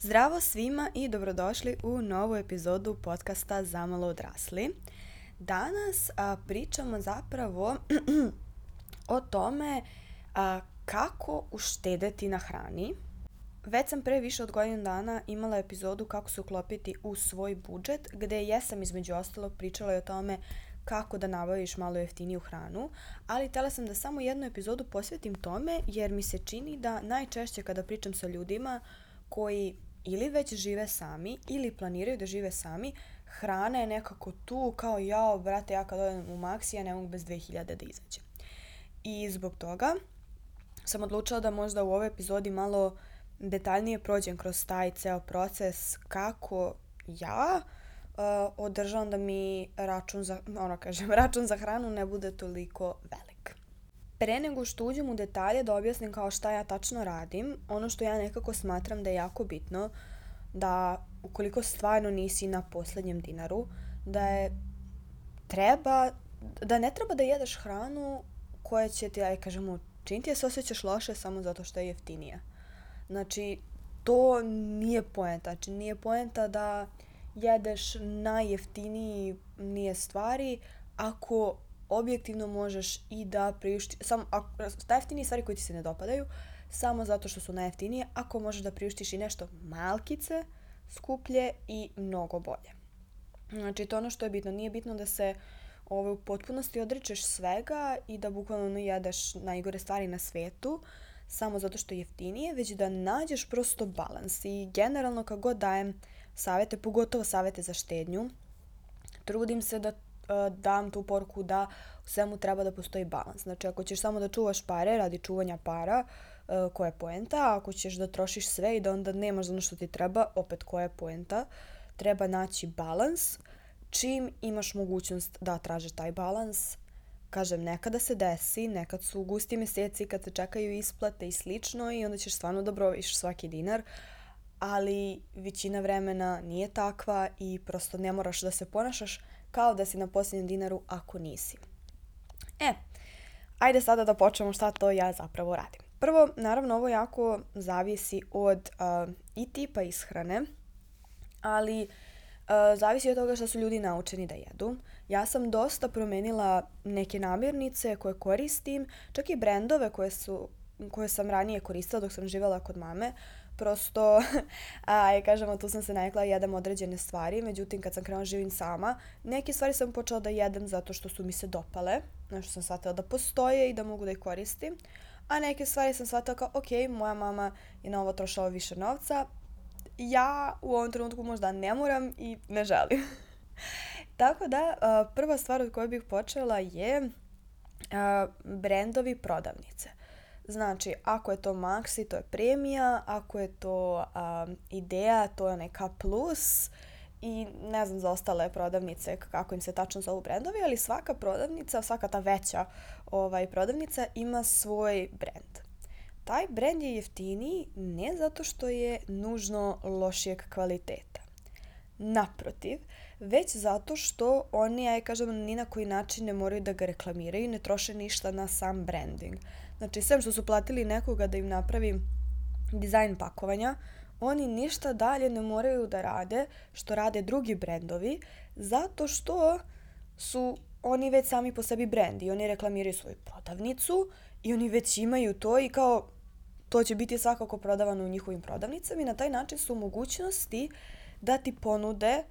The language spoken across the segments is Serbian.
Zdravo svima i dobrodošli u novu epizodu podcasta Zamalo odrasli. Danas a, pričamo zapravo o tome a, kako uštedeti na hrani. Već sam pre više od godinu dana imala epizodu kako se uklopiti u svoj budžet, gde jesam između ostalog pričala i o tome kako da nabaviš malo jeftiniju hranu, ali tela sam da samo jednu epizodu posvetim tome jer mi se čini da najčešće kada pričam sa ljudima koji ili već žive sami ili planiraju da žive sami, hrana je nekako tu kao jao, brate, ja kad odem u maksi, ja ne mogu bez 2000 da izađem. I zbog toga sam odlučila da možda u ovoj epizodi malo detaljnije prođem kroz taj ceo proces kako ja uh, održavam da mi račun za, ono kažem, račun za hranu ne bude toliko velik. Pre nego što uđem u detalje da objasnim kao šta ja tačno radim, ono što ja nekako smatram da je jako bitno, da ukoliko stvarno nisi na poslednjem dinaru, da je treba, da ne treba da jedeš hranu koja će ti, aj kažemo, činiti je se osjećaš loše samo zato što je jeftinija. Znači, to nije poenta. Znači, nije poenta da jedeš najjeftiniji nije stvari ako objektivno možeš i da priušti, samo, ako, najjeftinije stvari koje ti se ne dopadaju, samo zato što su najjeftinije, ako možeš da priuštiš i nešto malkice, skuplje i mnogo bolje. Znači, to ono što je bitno. Nije bitno da se ovo, u potpunosti odričeš svega i da bukvalno jedeš najgore stvari na svetu, samo zato što je jeftinije, već da nađeš prosto balans. I generalno, kako god dajem savete, pogotovo savete za štednju, trudim se da dam tu poruku da u svemu treba da postoji balans. Znači, ako ćeš samo da čuvaš pare radi čuvanja para, koja je poenta, ako ćeš da trošiš sve i da onda nemaš ono što ti treba, opet koja je poenta, treba naći balans. Čim imaš mogućnost da tražiš taj balans, kažem, nekada se desi, nekad su gusti meseci kad se čekaju isplate i slično i onda ćeš stvarno da brojiš svaki dinar, ali većina vremena nije takva i prosto ne moraš da se ponašaš kao da si na posljednjem dinaru ako nisi. E, ajde sada da počnemo šta to ja zapravo radim. Prvo, naravno, ovo jako zavisi od uh, i tipa ishrane, ali uh, zavisi od toga što su ljudi naučeni da jedu. Ja sam dosta promenila neke namirnice koje koristim, čak i brendove koje, su, koje sam ranije koristila dok sam živjela kod mame. Prosto, a, je, kažemo, tu sam se najkla jedem određene stvari, međutim kad sam krenula živim sama, neke stvari sam počela da jedem zato što su mi se dopale, znači sam shvatila da postoje i da mogu da ih koristim a neke stvari sam shvatila kao, ok, moja mama je na ovo trošala više novca, ja u ovom trenutku možda ne moram i ne želim. Tako da, prva stvar od koje bih počela je brendovi prodavnice. Znači, ako je to Maxi, to je premija, ako je to um, Idea, to je neka plus i ne znam za ostale prodavnice kako im se tačno zovu brendovi, ali svaka prodavnica, svaka ta veća ovaj, prodavnica ima svoj brend. Taj brend je jeftiniji ne zato što je nužno lošijeg kvaliteta. Naprotiv, već zato što oni, ja kažem, ni na koji način ne moraju da ga reklamiraju, ne troše ništa na sam branding. Znači, sve što su platili nekoga da im napravi dizajn pakovanja, oni ništa dalje ne moraju da rade što rade drugi brendovi, zato što su oni već sami po sebi brend i oni reklamiraju svoju prodavnicu i oni već imaju to i kao to će biti svakako prodavano u njihovim prodavnicama i na taj način su mogućnosti da ti ponude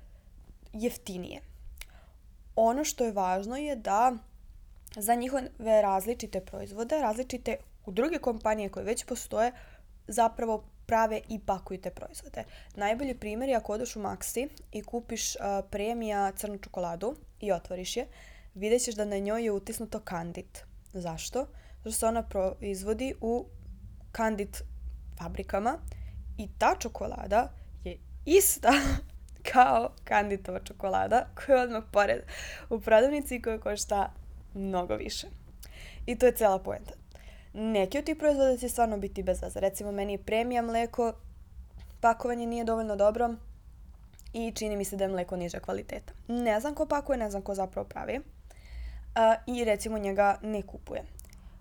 jeftinije. Ono što je važno je da za njihove različite proizvode, različite druge kompanije koje već postoje, zapravo prave i pakuju te proizvode. Najbolji primjer je ako odeš u Maxi i kupiš uh, premija crnu čokoladu i otvoriš je, vidjet ćeš da na njoj je utisnuto kandit. Zašto? Zato što se ona proizvodi u kandit fabrikama i ta čokolada je ista kao kanditova čokolada koja je odmah pored u prodavnici koja košta mnogo više. I to je cela poenta. Neki od tih proizvoda će stvarno biti bez veze. Recimo, meni je premija mleko, pakovanje nije dovoljno dobro i čini mi se da je mleko niža kvaliteta. Ne znam ko pakuje, ne znam ko zapravo pravi. A, I recimo njega ne kupuje.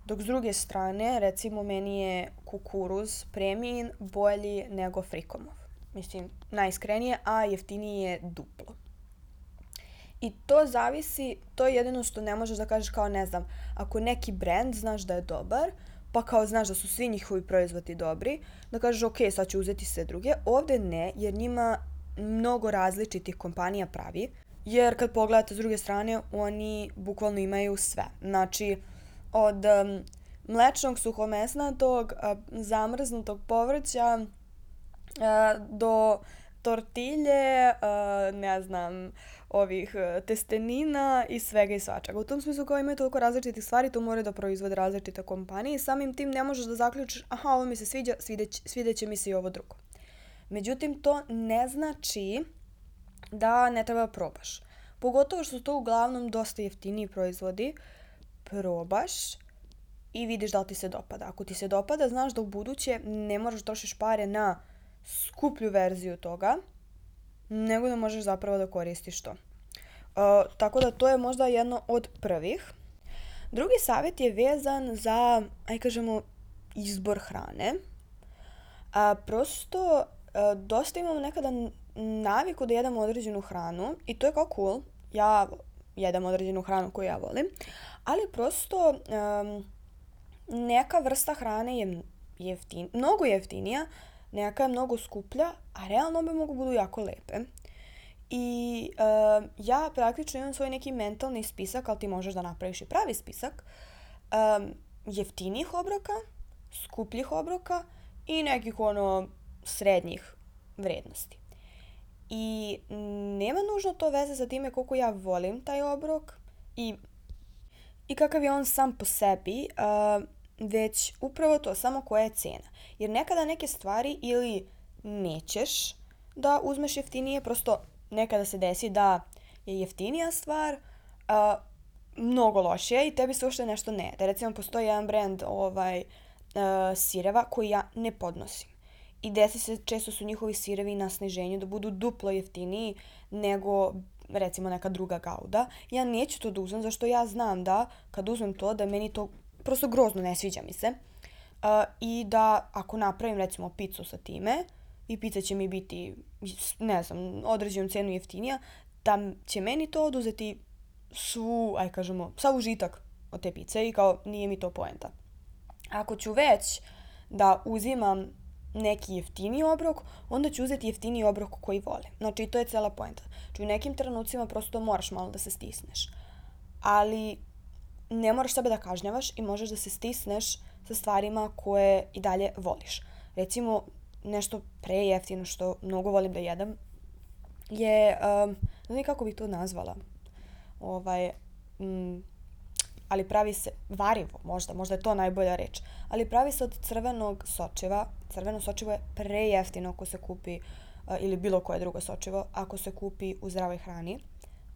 Dok s druge strane, recimo meni je kukuruz premijin bolji nego frikomov. mislim, najiskrenije, a jeftinije je duplo. I to zavisi, to je jedino što ne možeš da kažeš kao, ne znam, ako neki brand znaš da je dobar, pa kao znaš da su svi njihovi proizvodi dobri, da kažeš ok, sad ću uzeti sve druge. Ovde ne, jer njima mnogo različitih kompanija pravi, jer kad pogledate s druge strane, oni bukvalno imaju sve. Znači, od um, mlečnog suhomesnatog, uh, zamrznutog povrća do tortilje, ne znam, ovih uh, testenina i svega i svačega. U tom smislu kao imaju toliko različitih stvari, to moraju da proizvode različite kompanije i samim tim ne možeš da zaključiš aha, ovo mi se sviđa, svideć, svideće mi se i ovo drugo. Međutim, to ne znači da ne treba da probaš. Pogotovo što su to uglavnom dosta jeftiniji proizvodi, probaš i vidiš da li ti se dopada. Ako ti se dopada, znaš da u buduće ne moraš da trošiš pare na skuplju verziju toga, nego da možeš zapravo da koristiš to. Uh, tako da to je možda jedno od prvih. Drugi savjet je vezan za, aj kažemo, izbor hrane. A, prosto, a, dosta imamo nekada naviku da jedemo određenu hranu i to je kao cool. Ja jedem određenu hranu koju ja volim, ali prosto um, neka vrsta hrane je jeftin, mnogo jeftinija, neka je mnogo skuplja, a realno bi mogu budu jako lepe. I uh, ja praktično imam svoj neki mentalni spisak, ali ti možeš da napraviš i pravi spisak, um, jeftinijih obroka, skupljih obroka i nekih ono srednjih vrednosti. I nema nužno to veze sa time koliko ja volim taj obrok i, i kakav je on sam po sebi, uh, već upravo to, samo koja je cena. Jer nekada neke stvari ili nećeš da uzmeš jeftinije, prosto nekada se desi da je jeftinija stvar uh, mnogo lošija i tebi se uopšte nešto ne Da Recimo, postoji jedan brand ovaj, uh, sireva koji ja ne podnosim. I desi se, često su njihovi sirevi na sniženju da budu duplo jeftiniji nego recimo neka druga gauda. Ja neću to da uzmem, zašto ja znam da kad uzmem to, da meni to prosto grozno ne sviđa mi se. Uh, I da ako napravim recimo picu sa time, i pizza će mi biti, ne znam, određenu cenu jeftinija, da će meni to oduzeti svu, aj kažemo, sav užitak od te pice i kao nije mi to poenta. Ako ću već da uzimam neki jeftiniji obrok, onda ću uzeti jeftiniji obrok koji volim. Znači, to je cela poenta. Znači, u nekim trenucima prosto moraš malo da se stisneš. Ali ne moraš sebe da kažnjavaš i možeš da se stisneš sa stvarima koje i dalje voliš. Recimo, nešto prejeftino što mnogo volim da jedem je, um, ne znam kako bih to nazvala, ovaj, mm, ali pravi se, varivo možda, možda je to najbolja reč, ali pravi se od crvenog sočiva. Crveno sočivo je prejeftino ako se kupi, uh, ili bilo koje drugo sočivo, ako se kupi u zdravoj hrani.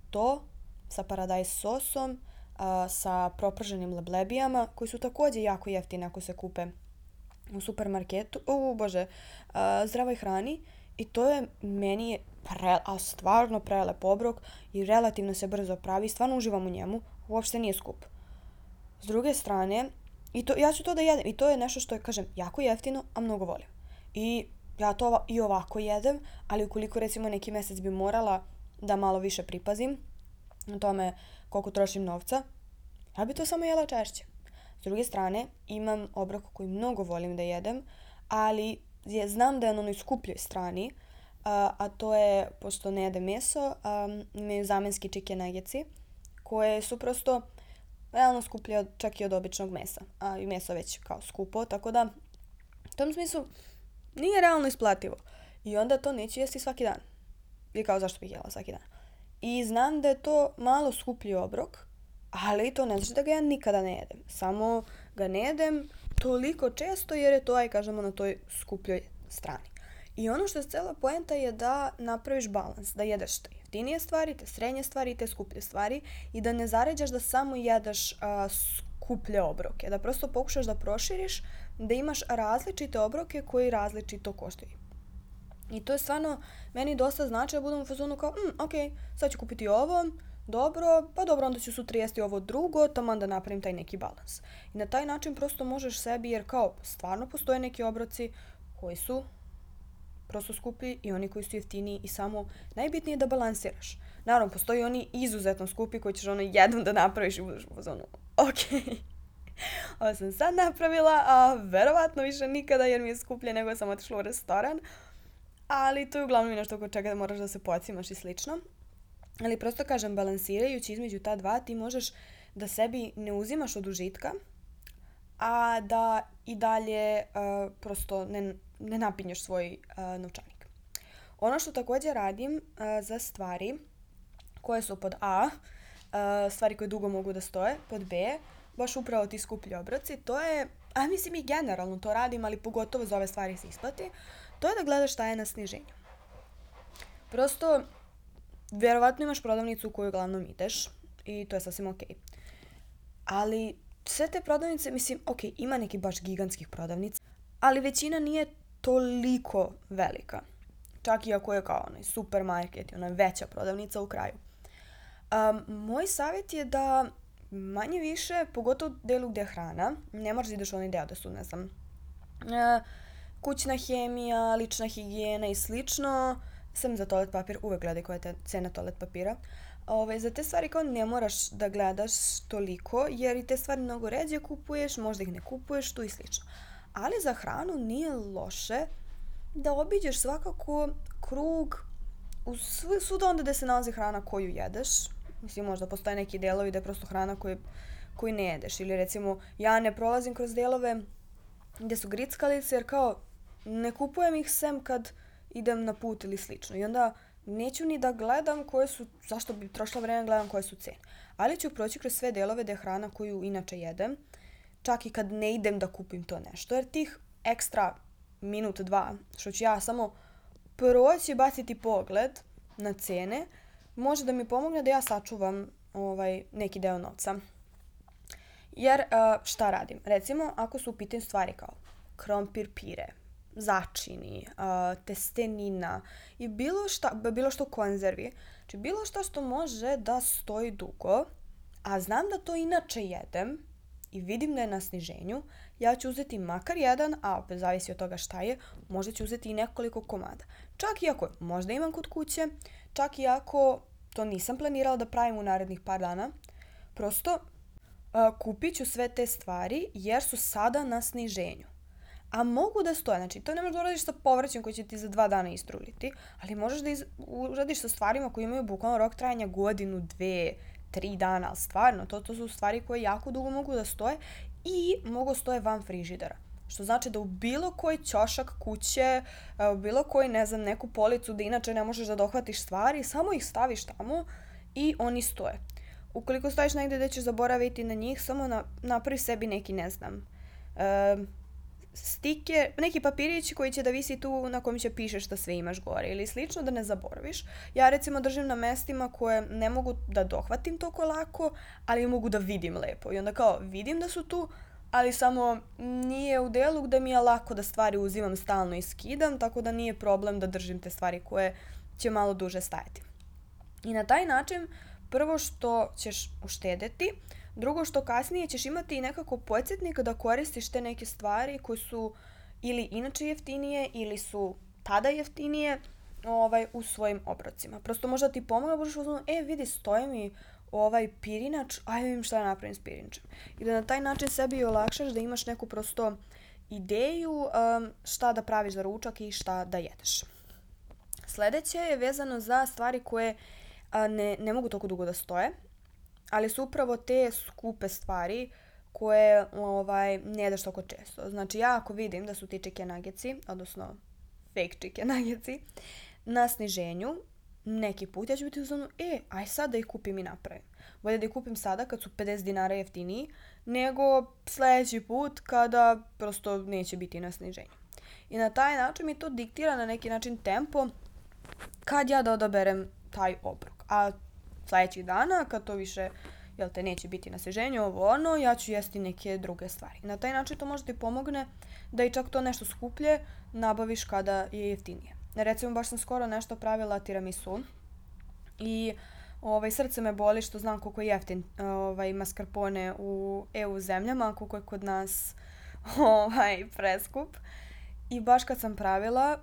To sa paradajz sosom, uh, sa proprženim leblebijama, koji su takođe jako jeftine ako se kupe u supermarketu, u bože, uh, zdravoj hrani i to je meni pre, a stvarno prelep obrok i relativno se brzo pravi, stvarno uživam u njemu, uopšte nije skup. S druge strane, i to, ja ću to da jedem i to je nešto što je, kažem, jako jeftino, a mnogo volim. I ja to i ovako jedem, ali ukoliko recimo neki mesec bi morala da malo više pripazim na tome koliko trošim novca, ja bi to samo jela češće. S druge strane, imam obrok koji mnogo volim da jedem, ali je, znam da je na onoj skupljoj strani, a, a to je, pošto ne jedem meso, um, imaju zamenski chicken nuggetsi, koje su prosto realno skuplje od, čak i od običnog mesa. A i meso već kao skupo, tako da u tom smislu nije realno isplativo. I onda to neću jesti svaki dan. I kao zašto bih jela svaki dan. I znam da je to malo skuplji obrok, ali to ne znači da ga ja nikada ne jedem. Samo ga ne jedem toliko često jer je to, aj kažemo, na toj skupljoj strani. I ono što je cela poenta je da napraviš balans, da jedeš te jeftinije stvari, te srednje stvari te skuplje stvari i da ne zaređaš da samo jedeš a, skuplje obroke, da prosto pokušaš da proširiš, da imaš različite obroke koji različito koštaju. I to je stvarno meni dosta znači da budem u fazonu kao, mm, ok, sad ću kupiti ovo, dobro, pa dobro, onda ću sutra jesti ovo drugo, tamo da napravim taj neki balans. I na taj način prosto možeš sebi, jer kao stvarno postoje neki obroci koji su prosto skupi i oni koji su jeftiniji i samo najbitnije je da balansiraš. Naravno, postoji oni izuzetno skupi koji ćeš ono jednom da napraviš i budeš u zonu, ok, ovo sam sad napravila, a verovatno više nikada jer mi je skuplje nego sam otišla u restoran. Ali to je uglavnom nešto oko čega moraš da se pocimaš i slično. Ali prosto kažem, balansirajući između ta dva, ti možeš da sebi ne uzimaš od užitka, a da i dalje uh, prosto ne, ne napinješ svoj uh, novčanik. Ono što takođe radim uh, za stvari koje su pod A, uh, stvari koje dugo mogu da stoje, pod B, baš upravo ti skuplji obroci, to je, a mislim i generalno to radim, ali pogotovo za ove stvari se isplati, to je da gledaš šta je na sniženju. Prosto, vjerovatno imaš prodavnicu u koju uglavnom ideš i to je sasvim okej. Okay. Ali sve te prodavnice, mislim, ok, ima neki baš gigantskih prodavnica, ali većina nije toliko velika. Čak i ako je kao onaj supermarket i ona veća prodavnica u kraju. Um, moj savjet je da manje više, pogotovo u delu gde je hrana, ne moraš da ideš u onaj deo da su, ne znam, uh, kućna hemija, lična higijena i slično, sam za toalet papir, uvek gledaj koja je cena toalet papira. Ove, ovaj, za te stvari kao ne moraš da gledaš toliko, jer i te stvari mnogo ređe kupuješ, možda ih ne kupuješ, tu i slično. Ali za hranu nije loše da obiđeš svakako krug u svuda onda gde se nalazi hrana koju jedeš. Mislim, možda postoje neki delovi gde je prosto hrana koju, koju ne jedeš. Ili recimo, ja ne prolazim kroz delove gde su grickalice, jer kao ne kupujem ih sem kad idem na put ili slično. I onda neću ni da gledam koje su, zašto bi trošila vreme da gledam koje su cene. Ali ću proći kroz sve delove da je hrana koju inače jedem, čak i kad ne idem da kupim to nešto. Jer tih ekstra minut, dva, što ću ja samo proći baciti pogled na cene, može da mi pomogne da ja sačuvam ovaj, neki deo novca. Jer šta radim? Recimo, ako su u pitanju stvari kao krompir pire, začini, uh, testenina i bilo šta, bilo što konzervi. Znači bilo šta što može da stoji dugo, a znam da to inače jedem i vidim da je na sniženju, ja ću uzeti makar jedan, a opet zavisi od toga šta je, možda ću uzeti i nekoliko komada. Čak i ako možda imam kod kuće, čak i ako to nisam planirala da pravim u narednih par dana, prosto uh, kupit ću sve te stvari jer su sada na sniženju a mogu da stoje. Znači, to ne možeš da uradiš sa povrćem koji će ti za dva dana istruliti, ali možeš da iz, uradiš sa stvarima koji imaju bukvalno rok trajanja godinu, dve, tri dana, ali stvarno, to, to su stvari koje jako dugo mogu da stoje i mogu stoje van frižidera. Što znači da u bilo koji ćošak kuće, e, u bilo koji, ne znam, neku policu da inače ne možeš da dohvatiš stvari, samo ih staviš tamo i oni stoje. Ukoliko stojiš negde gde ćeš zaboraviti na njih, samo na, napravi sebi neki, ne znam, uh, stike, neki papirić koji će da visi tu na kojem će piše šta sve imaš gore ili slično da ne zaboraviš. Ja recimo držim na mestima koje ne mogu da dohvatim toko lako, ali mogu da vidim lepo. I onda kao vidim da su tu, ali samo nije u delu gde mi je lako da stvari uzimam stalno i skidam, tako da nije problem da držim te stvari koje će malo duže stajati. I na taj način prvo što ćeš uštedeti, Drugo što kasnije ćeš imati i nekako podsjetnik da koristiš te neke stvari koje su ili inače jeftinije ili su tada jeftinije ovaj, u svojim obrocima. Prosto možda ti pomogne, budeš uzmano, e vidi, stoje mi ovaj pirinač, ajde vidim šta da napravim s pirinačem. I da na taj način sebi olakšaš da imaš neku prosto ideju um, šta da praviš za ručak i šta da jedeš. Sledeće je vezano za stvari koje a, ne, ne mogu toliko dugo da stoje ali su upravo te skupe stvari koje ovaj, ne jedaš toliko često. Znači ja ako vidim da su ti chicken nuggetsi, odnosno fake chicken nuggetsi, na sniženju, neki put ja ću biti u zonu, e, aj sad da ih kupim i napravim. Bolje da ih kupim sada kad su 50 dinara jeftiniji, nego sledeći put kada prosto neće biti na sniženju. I na taj način mi to diktira na neki način tempo kad ja da odaberem taj obrok. A sledećih dana, kad to više jel te neće biti na seženju, ovo ono, ja ću jesti neke druge stvari. Na taj način to može ti pomogne da i čak to nešto skuplje nabaviš kada je jeftinije. Recimo, baš sam skoro nešto pravila tiramisu i ovaj, srce me boli što znam koliko je jeftin ovaj, mascarpone u EU zemljama, koliko je kod nas ovaj, preskup. I baš kad sam pravila,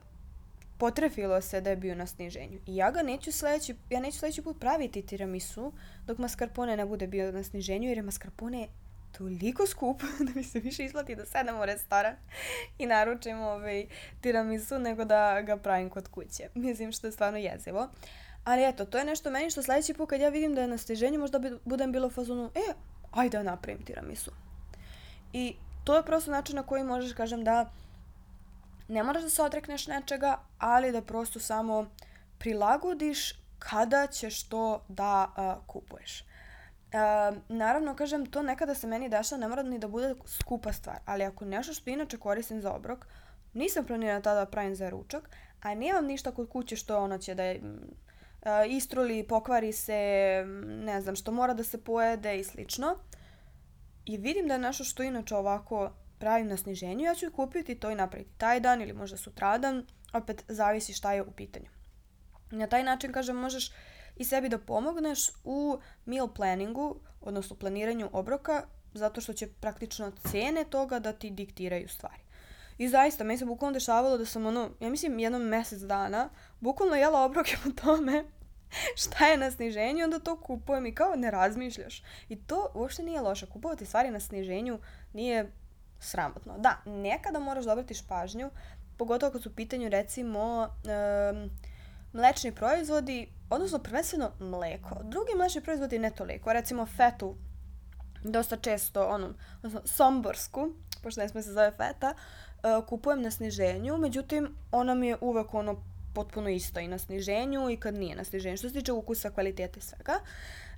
potrefilo se da je bio na sniženju. I ja ga neću sledeći, ja neću sledeći put praviti tiramisu dok mascarpone ne bude bio na sniženju, jer je mascarpone toliko skup da mi se više isplati da sedem u restoran i naručim ovaj tiramisu nego da ga pravim kod kuće. Mislim što je stvarno jezivo. Ali eto, to je nešto meni što sledeći put kad ja vidim da je na stiženju možda bi, budem bilo fazonu, e, ajde da napravim tiramisu. I to je prosto način na koji možeš, kažem, da ne moraš da se odrekneš nečega, ali da prosto samo prilagodiš kada ćeš to da uh, kupuješ. Uh, naravno, kažem, to nekada se meni dešava, ne mora ni da bude skupa stvar, ali ako nešto što inače koristim za obrok, nisam planirana tada da pravim za ručak, a nemam ništa kod kuće što ono će da je uh, istruli, pokvari se, ne znam, što mora da se pojede i slično. I vidim da je nešto što inače ovako pravim na sniženju, ja ću kupiti to i napraviti taj dan ili možda sutradan, opet zavisi šta je u pitanju. Na taj način, kažem, možeš i sebi da pomogneš u meal planningu, odnosno planiranju obroka, zato što će praktično cene toga da ti diktiraju stvari. I zaista, meni se bukvalno dešavalo da sam ono, ja mislim jednom mesec dana, bukvalno jela obroke po tome šta je na sniženju, onda to kupujem i kao ne razmišljaš. I to uopšte nije loše. Kupovati stvari na sniženju nije sramotno. Da, nekada moraš da obratiš pažnju, pogotovo kad su u pitanju recimo um, mlečni proizvodi, odnosno prvenstveno mleko. Drugi mlečni proizvodi ne toliko, recimo fetu, dosta često, ono, odnosno somborsku, pošto ne sme se zove feta, uh, kupujem na sniženju, međutim, ona mi je uvek ono potpuno isto i na sniženju i kad nije na sniženju, što se tiče ukusa, kvalitete i svega.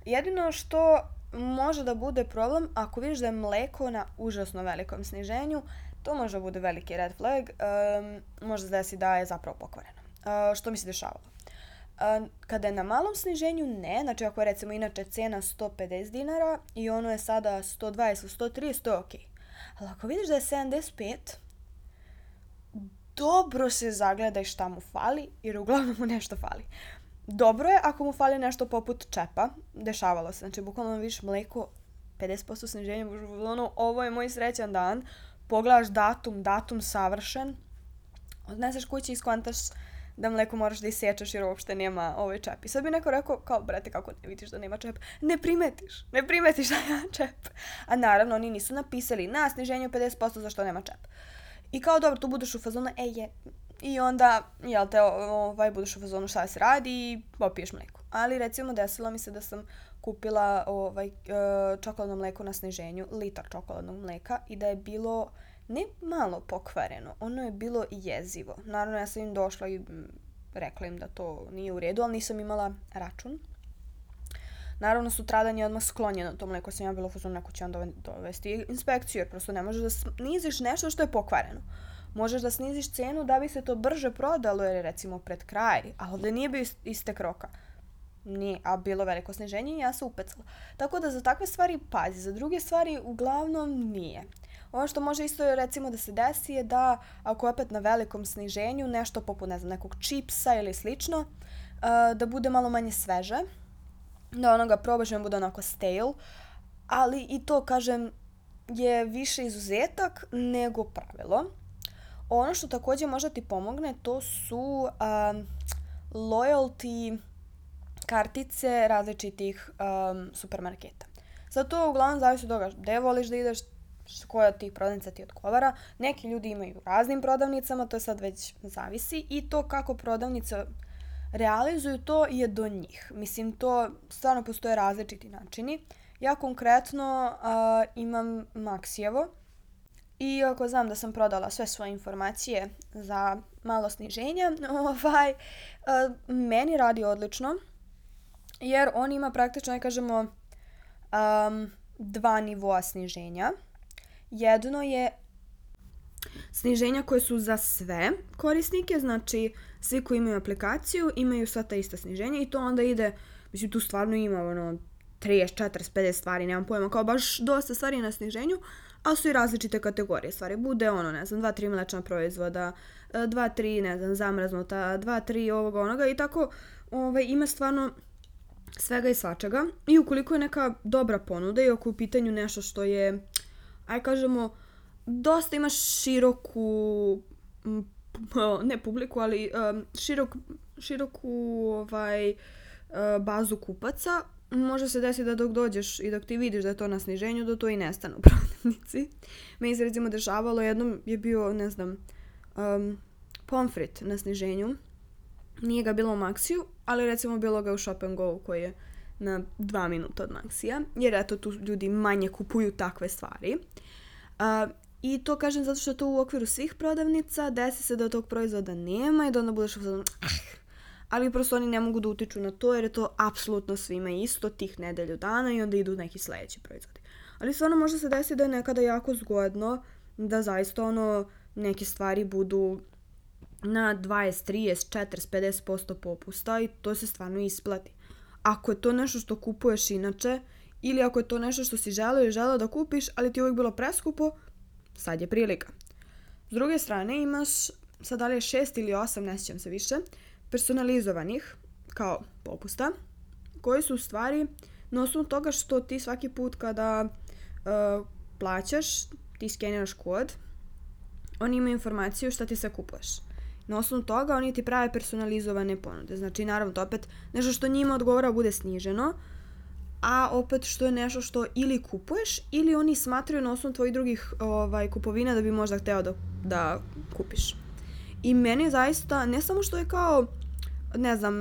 Jedino što može da bude problem ako vidiš da je mleko na užasno velikom sniženju, to može da bude veliki red flag, um, može da desi da je zapravo pokvareno. Uh, što mi se dešavalo? Uh, kada je na malom sniženju, ne. Znači, ako je recimo inače cena 150 dinara i ono je sada 120 130, to je okej. Okay. Ali ako vidiš da je 75, dobro se zagledaj šta mu fali, jer uglavnom mu nešto fali. Dobro je ako mu fali nešto poput čepa, dešavalo se, znači bukvalno vidiš mleko 50% sniženja, ono, ovo je moj srećan dan, pogledaš datum, datum savršen, odneseš kući i skontaš da mleko moraš da isječeš jer uopšte nema ovaj čep. I sad bi neko rekao, kao, brate, kako ne vidiš da nema čep? Ne primetiš, ne primetiš da nema čep. A naravno, oni nisu napisali na sniženju 50% zašto nema čep. I kao, dobro, tu budeš u fazonu, e, je, I onda, jel te, ovaj, budeš u fazonu šta se radi i popiješ mleko. Ali recimo desilo mi se da sam kupila ovaj, e, čokoladno mleko na sniženju, litar čokoladnog mleka i da je bilo ne malo pokvareno, ono je bilo jezivo. Naravno ja sam im došla i rekla im da to nije u redu, ali nisam imala račun. Naravno, sutradan je odmah sklonjeno to mleko, sam ja bila u fazonu, neko će onda dovesti inspekciju, jer prosto ne možeš da sniziš nešto što je pokvareno. Uh, možeš da sniziš cenu da bi se to brže prodalo jer je recimo pred kraj, a ovde nije bio istek roka. Nije, a bilo veliko sniženje i ja se upecala. Tako da za takve stvari pazi, za druge stvari uglavnom nije. Ono što može isto recimo da se desi je da ako opet na velikom sniženju nešto poput ne znam nekog čipsa ili slično, uh, da bude malo manje sveže, da onoga probaš i bude onako stale, ali i to kažem je više izuzetak nego pravilo. Ono što takođe može ti pomogne, to su um, loyalty kartice različitih um, supermarketa. Sad to uglavnom zavisi od toga gde voliš da ideš, koja od tih prodavnica ti odgovara. Neki ljudi imaju raznim prodavnicama, to sad već zavisi i to kako prodavnica realizuju to je do njih. Mislim, to stvarno postoje različiti načini. Ja konkretno uh, imam Maxijevo, I ako znam da sam prodala sve svoje informacije za malo sniženja, ovaj, uh, meni radi odlično, jer on ima praktično, ne kažemo, um, dva nivoa sniženja. Jedno je sniženja koje su za sve korisnike, znači svi koji imaju aplikaciju imaju sva ta ista sniženja i to onda ide, mislim tu stvarno ima ono 30, 40, 50 stvari, nemam pojma, kao baš dosta stvari na sniženju, ali su i različite kategorije stvari. Bude ono, ne znam, dva, tri mlečna proizvoda, e, dva, tri, ne znam, zamrznuta, dva, tri ovoga, onoga i tako ovaj, ima stvarno svega i svačega. I ukoliko je neka dobra ponuda i ako u pitanju nešto što je, aj kažemo, dosta ima široku ne publiku, ali um, širok, široku ovaj, uh, bazu kupaca, može se desiti da dok dođeš i dok ti vidiš da je to na sniženju, da to i nestane u prodavnici. Meni se recimo dešavalo, jednom je bio, ne znam, um, pomfrit na sniženju. Nije ga bilo u Maxiju, ali recimo bilo ga u Shop Go koji je na dva minuta od Maxija, jer eto tu ljudi manje kupuju takve stvari. Uh, I to kažem zato što to u okviru svih prodavnica, desi se da tog proizvoda nema i da onda budeš u ah, ali prosto oni ne mogu da utiču na to jer je to apsolutno svima isto tih nedelju dana i onda idu neki sledeći proizvodi. Ali stvarno može se desiti da je nekada jako zgodno da zaista ono neke stvari budu na 20, 30, 40, 50% popusta i to se stvarno isplati. Ako je to nešto što kupuješ inače ili ako je to nešto što si želeo i želeo da kupiš, ali ti je uvijek bilo preskupo, sad je prilika. S druge strane imaš, sad da li je šest ili osam, ne sjećam se više, personalizovanih kao popusta, koji su u stvari na osnovu toga što ti svaki put kada uh, plaćaš, ti skeniraš kod, oni imaju informaciju šta ti sve kupuješ. Na osnovu toga oni ti prave personalizovane ponude. Znači, naravno, to opet nešto što njima odgovara bude sniženo, a opet što je nešto što ili kupuješ ili oni smatraju na osnovu tvojih drugih ovaj, kupovina da bi možda hteo da, da kupiš. I meni zaista, ne samo što je kao ne znam,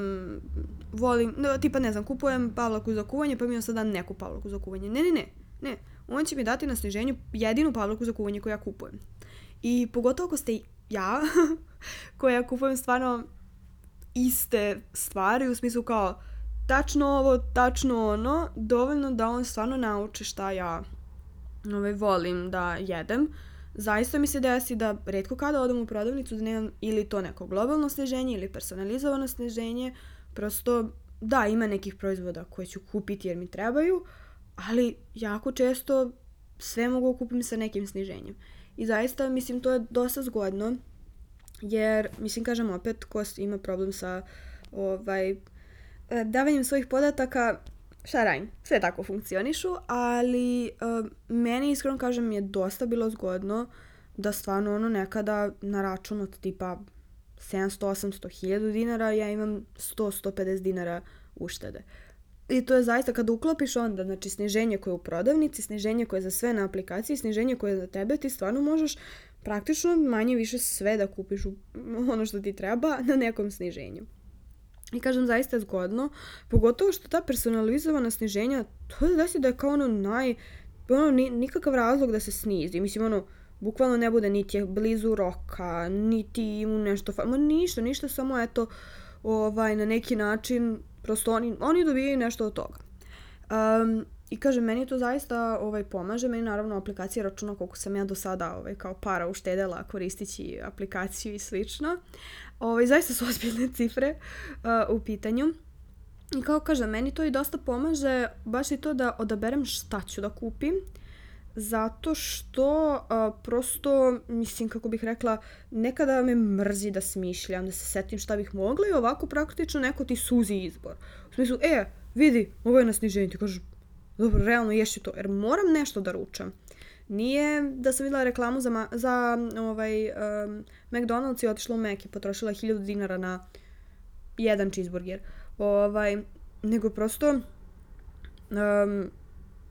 volim, no, tipa ne znam, kupujem pavlaku za kuvanje, pa mi on sad da neku pavlaku za kuvanje. Ne, ne, ne, ne. On će mi dati na sniženju jedinu pavlaku za kuvanje koju ja kupujem. I pogotovo ako ste ja, koja kupujem stvarno iste stvari, u smislu kao tačno ovo, tačno ono, dovoljno da on stvarno nauči šta ja ovaj, volim da jedem. Uh, zaista mi se desi da redko kada odem u prodavnicu da nemam ili to neko globalno sniženje ili personalizovano sniženje. Prosto, da, ima nekih proizvoda koje ću kupiti jer mi trebaju, ali jako često sve mogu kupiti sa nekim sniženjem. I zaista, mislim, to je dosta zgodno, jer, mislim, kažem opet, ko ima problem sa ovaj, davanjem svojih podataka, šta radim, sve tako funkcionišu, ali uh, meni iskreno kažem je dosta bilo zgodno da stvarno ono nekada na račun od tipa 700, 800, 1000 dinara ja imam 100, 150 dinara uštede. I to je zaista kada uklopiš onda, znači sniženje koje je u prodavnici, sniženje koje je za sve na aplikaciji, sniženje koje je za tebe, ti stvarno možeš praktično manje više sve da kupiš ono što ti treba na nekom sniženju. I kažem, zaista zgodno, pogotovo što ta personalizovana sniženja, to je desi da je kao ono naj, ono, ni, nikakav razlog da se snizi. Mislim, ono, bukvalno ne bude niti je blizu roka, niti mu nešto, ma ništa, ništa, samo eto, ovaj, na neki način, prosto oni, oni dobijaju nešto od toga. Um, I kažem, meni to zaista ovaj, pomaže. Meni naravno aplikacija računa koliko sam ja do sada ovaj, kao para uštedela koristići aplikaciju i slično. Ovaj, zaista su ozbiljne cifre uh, u pitanju. I kao kažem, meni to i dosta pomaže baš i to da odaberem šta ću da kupim. Zato što uh, prosto, mislim, kako bih rekla, nekada me mrzi da smišljam, da se setim šta bih mogla i ovako praktično neko ti suzi izbor. U smislu, e, vidi, ovo je na sniženju, ti kažeš, dobro, realno ješću to, jer moram nešto da ručam. Nije da sam videla reklamu za, za ovaj, um, McDonald's i otišla u Mac i potrošila 1000 dinara na jedan cheeseburger. Ovaj, nego prosto um,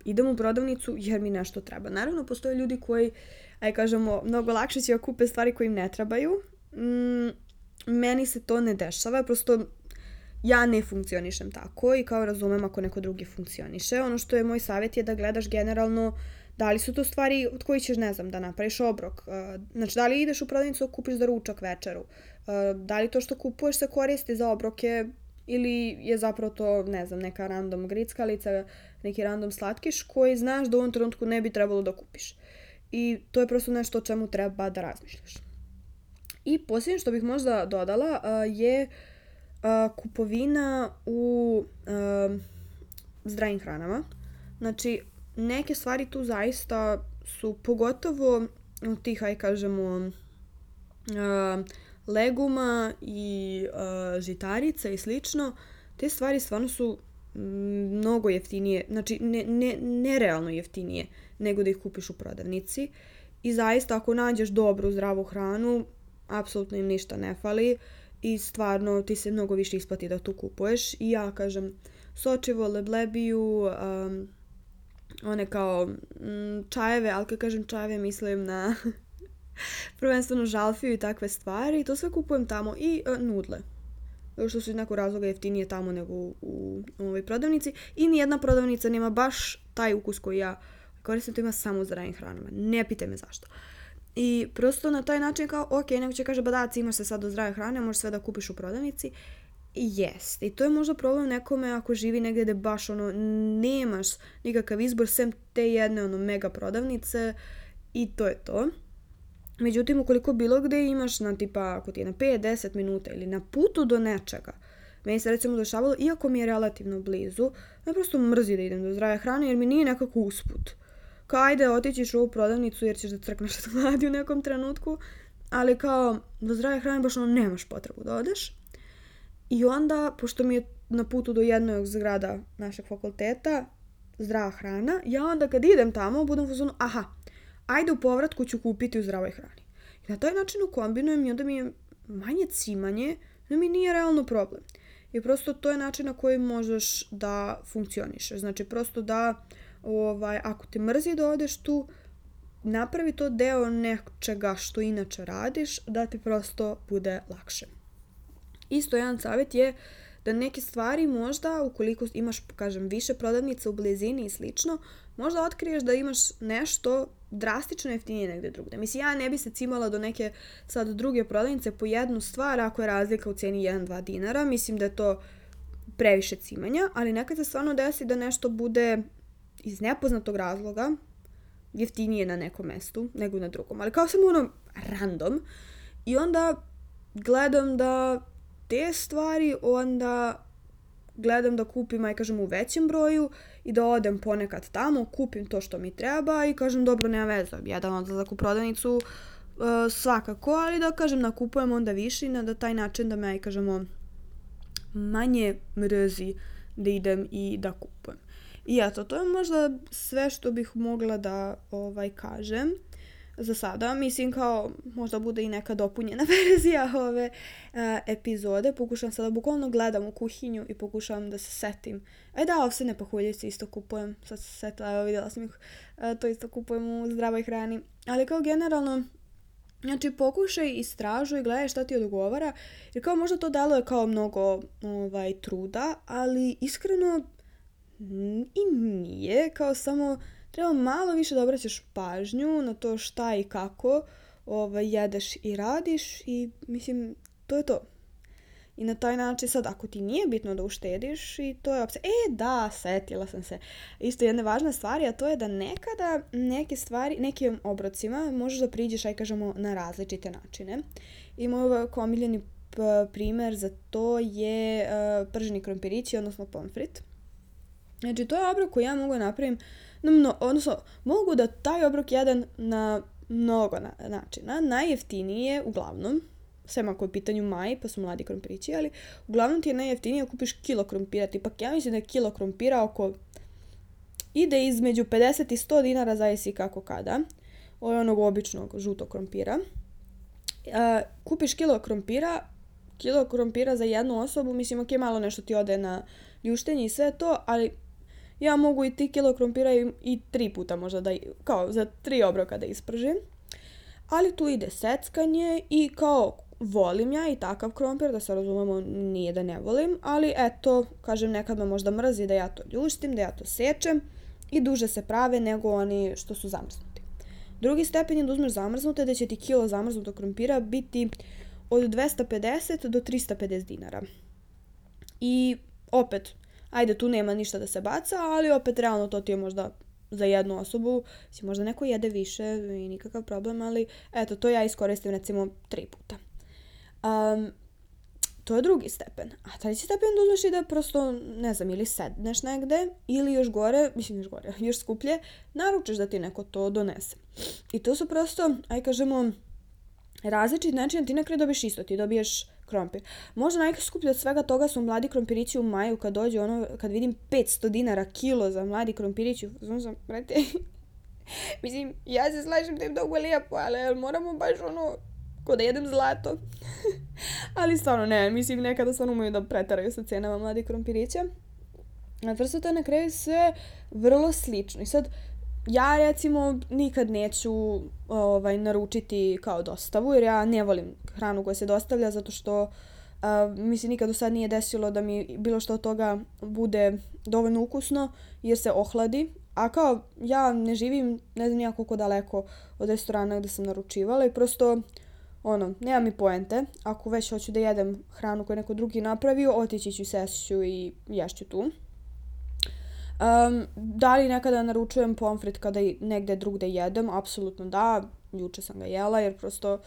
idem u prodavnicu jer mi nešto treba. Naravno, postoje ljudi koji, aj kažemo, mnogo lakše će kupe stvari koje im ne trebaju. Mm, meni se to ne dešava, prosto ja ne funkcionišem tako i kao razumem ako neko drugi funkcioniše. Ono što je moj savjet je da gledaš generalno da li su to stvari od kojih ćeš, ne znam, da napraviš obrok. Uh, znači, da li ideš u prodavnicu kupiš za ručak večeru. Uh, da li to što kupuješ se koristi za obroke ili je zapravo to, ne znam, neka random grickalica, neki random slatkiš koji znaš da u ovom trenutku ne bi trebalo da kupiš. I to je prosto nešto o čemu treba da razmišljaš. I posljednje što bih možda dodala uh, je kupovina u zdravim hranama. Znači, neke stvari tu zaista su pogotovo tih, aj kažemo, uh, leguma i uh, žitarica i slično, te stvari stvarno su mnogo jeftinije, znači ne, ne, nerealno jeftinije nego da ih kupiš u prodavnici. I zaista ako nađeš dobru, zdravu hranu, apsolutno im ništa ne fali i stvarno ti se mnogo više isplati da tu kupuješ. I ja kažem, sočivo, leblebiju, um, one kao mm, čajeve, ali kad kažem čajeve mislim na prvenstveno žalfiju i takve stvari. To sve kupujem tamo i uh, nudle. Što su nekog razloga jeftinije tamo nego u, u, u ovoj prodavnici. I nijedna prodavnica nema baš taj ukus koji ja koristim, to ima samo zdravim hranama. Ne pite me zašto. I prosto na taj način kao, ok, neko će kaže, ba da, imaš se sad do zdrave hrane, možeš sve da kupiš u prodavnici. Jest. I to je možda problem nekome ako živi negdje gde baš ono nemaš nikakav izbor sem te jedne ono mega prodavnice i to je to. Međutim, ukoliko bilo gde imaš na tipa, ako ti je na 5-10 minuta ili na putu do nečega, meni se recimo dešavalo, iako mi je relativno blizu, ja prosto mrzi da idem do zdrave hrane jer mi nije nekako usput. Kao ajde, otićiš u ovu prodavnicu jer ćeš da crkneš od gladi u nekom trenutku, ali kao do zdrave hrane baš ono nemaš potrebu da odeš. I onda, pošto mi je na putu do jednog zgrada našeg fakulteta, zdrava hrana, ja onda kad idem tamo budem u zonu, aha, ajde u povratku ću kupiti u zdravoj hrani. I na taj način ukombinujem i onda mi je manje cimanje, da mi nije realno problem. I prosto to je način na koji možeš da funkcionišeš. Znači prosto da, ovaj, ako te mrzi da odeš tu, napravi to deo nečega što inače radiš, da ti prosto bude lakše. Isto jedan savjet je da neke stvari možda, ukoliko imaš, kažem, više prodavnica u blizini i slično, možda otkriješ da imaš nešto drastično jeftinije negde drugde. Mislim, ja ne bi se cimala do neke sad druge prodavnice po jednu stvar ako je razlika u cijeni 1-2 dinara. Mislim da je to previše cimanja, ali nekad se stvarno desi da nešto bude iz nepoznatog razloga jeftinije na nekom mestu nego na drugom. Ali kao samo ono random. I onda gledam da te stvari onda gledam da kupim, aj kažem, u većem broju i da odem ponekad tamo, kupim to što mi treba i kažem, dobro, nema veze, jedan odlazak u prodavnicu uh, svakako, ali da kažem, nakupujem onda više i na da taj način da me, aj kažemo, manje mrzi da idem i da kupujem. I eto, to je možda sve što bih mogla da ovaj kažem za sada. Mislim kao možda bude i neka dopunjena verzija ove uh, epizode. Pokušam sada bukvalno gledam u kuhinju i pokušavam da se setim. E da, ovsene pahuljice isto kupujem. Sad se setila, evo vidjela sam ih. Uh, to isto kupujem u zdravoj hrani. Ali kao generalno, Znači, pokušaj, istražuj, gledaj šta ti odgovara, jer kao možda to deluje kao mnogo ovaj, truda, ali iskreno i nije, kao samo treba malo više da obraćaš pažnju na to šta i kako ovaj, jedeš i radiš i mislim, to je to. I na taj način sad, ako ti nije bitno da uštediš i to je opcija. E, da, setila sam se. Isto jedna važna stvar, a to je da nekada neke stvari, nekim obrocima možeš da priđeš, aj kažemo, na različite načine. I moj omiljeni primer za to je uh, prženi krompirići, odnosno pomfrit. Znači, to je obrok koji ja mogu da napravim na mno, odnosno, mogu da taj obrok jedan na mnogo na, načina. Najjeftiniji je, uglavnom, sem ako je u pitanju maj, pa su mladi krompirići, ali uglavnom ti je najjeftinije da kupiš kilo krompira. Tipak ja mislim da je kilo krompira oko ide između 50 i 100 dinara, zavisi kako kada. Ovo je onog običnog žutog krompira. Uh, kupiš kilo krompira, kilo krompira za jednu osobu, mislim, ok, malo nešto ti ode na ljuštenje i sve to, ali ja mogu i ti kilo krompira i, i tri puta možda da, kao za tri obroka da ispržim. Ali tu ide seckanje i kao volim ja i takav krompir, da se razumemo, nije da ne volim, ali eto, kažem, nekad me možda mrzi da ja to ljuštim, da ja to sečem i duže se prave nego oni što su zamrznuti. Drugi stepen je da uzmeš zamrznute, da će ti kilo zamrznutog krompira biti od 250 do 350 dinara. I opet, ajde tu nema ništa da se baca, ali opet realno to ti je možda za jednu osobu, si možda neko jede više i nikakav problem, ali eto, to ja iskoristim recimo tri puta. Um, to je drugi stepen. A treći stepen uzmeš i da prosto, ne znam, ili sedneš negde, ili još gore, mislim još gore, još skuplje, naručiš da ti neko to donese. I to su prosto, aj kažemo, različit način, ti na kraju dobiješ isto, ti dobiješ krompir. Možda najskuplje od svega toga su mladi krompirići u maju kad dođe ono, kad vidim 500 dinara kilo za mladi krompirići, znam sam, brate, mislim, ja se slažem da je mnogo lijepo, ali moramo baš ono, ko da jedem zlato. Ali stvarno ne, mislim nekada stvarno umiju da pretaraju sa cenama mladih krompirića. A prosto to je na kraju sve vrlo slično. I sad, ja recimo nikad neću ovaj, naručiti kao dostavu, jer ja ne volim hranu koja se dostavlja, zato što uh, mi se nikad do sad nije desilo da mi bilo što od toga bude dovoljno ukusno, jer se ohladi. A kao, ja ne živim, ne znam nijako koliko daleko od restorana gde sam naručivala i prosto, ono, nema mi poente. Ako već hoću da jedem hranu koju neko drugi napravio, otići ću, sešću i ješću tu. Um, da li nekada naručujem pomfrit kada negde drugde jedem? Apsolutno da. Juče sam ga jela jer prosto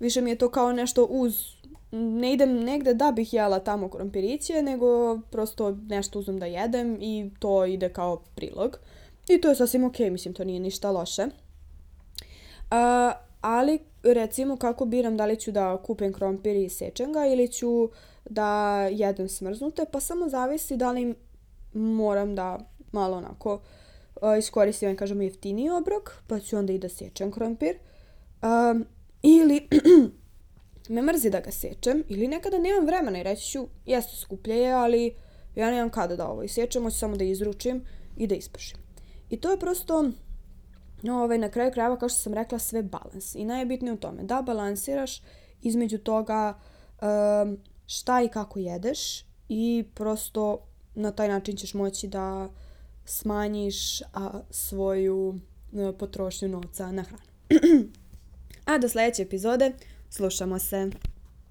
više mi je to kao nešto uz ne idem negde da bih jela tamo krompiriće, nego prosto nešto uzmem da jedem i to ide kao prilog. I to je sasvim ok, mislim, to nije ništa loše. Uh, ali, recimo, kako biram da li ću da kupim krompir i sečem ga ili ću da jedem smrznute, pa samo zavisi da li moram da malo onako uh, iskoristim, kažemo, jeftiniji obrok, pa ću onda i da sečem krompir. Um, ili me mrzi da ga sečem, ili nekada nemam vremena i reći ću, jeste skuplje je, ali ja nemam kada da ovo isječem, hoću samo da izručim i da ispršim. I to je prosto, ovaj, na kraju krajeva, kao što sam rekla, sve balans. I najbitnije u tome, da balansiraš između toga um, šta i kako jedeš i prosto na taj način ćeš moći da smanjiš a, svoju a, potrošnju novca na hranu. a do sledeće epizode slušamo se.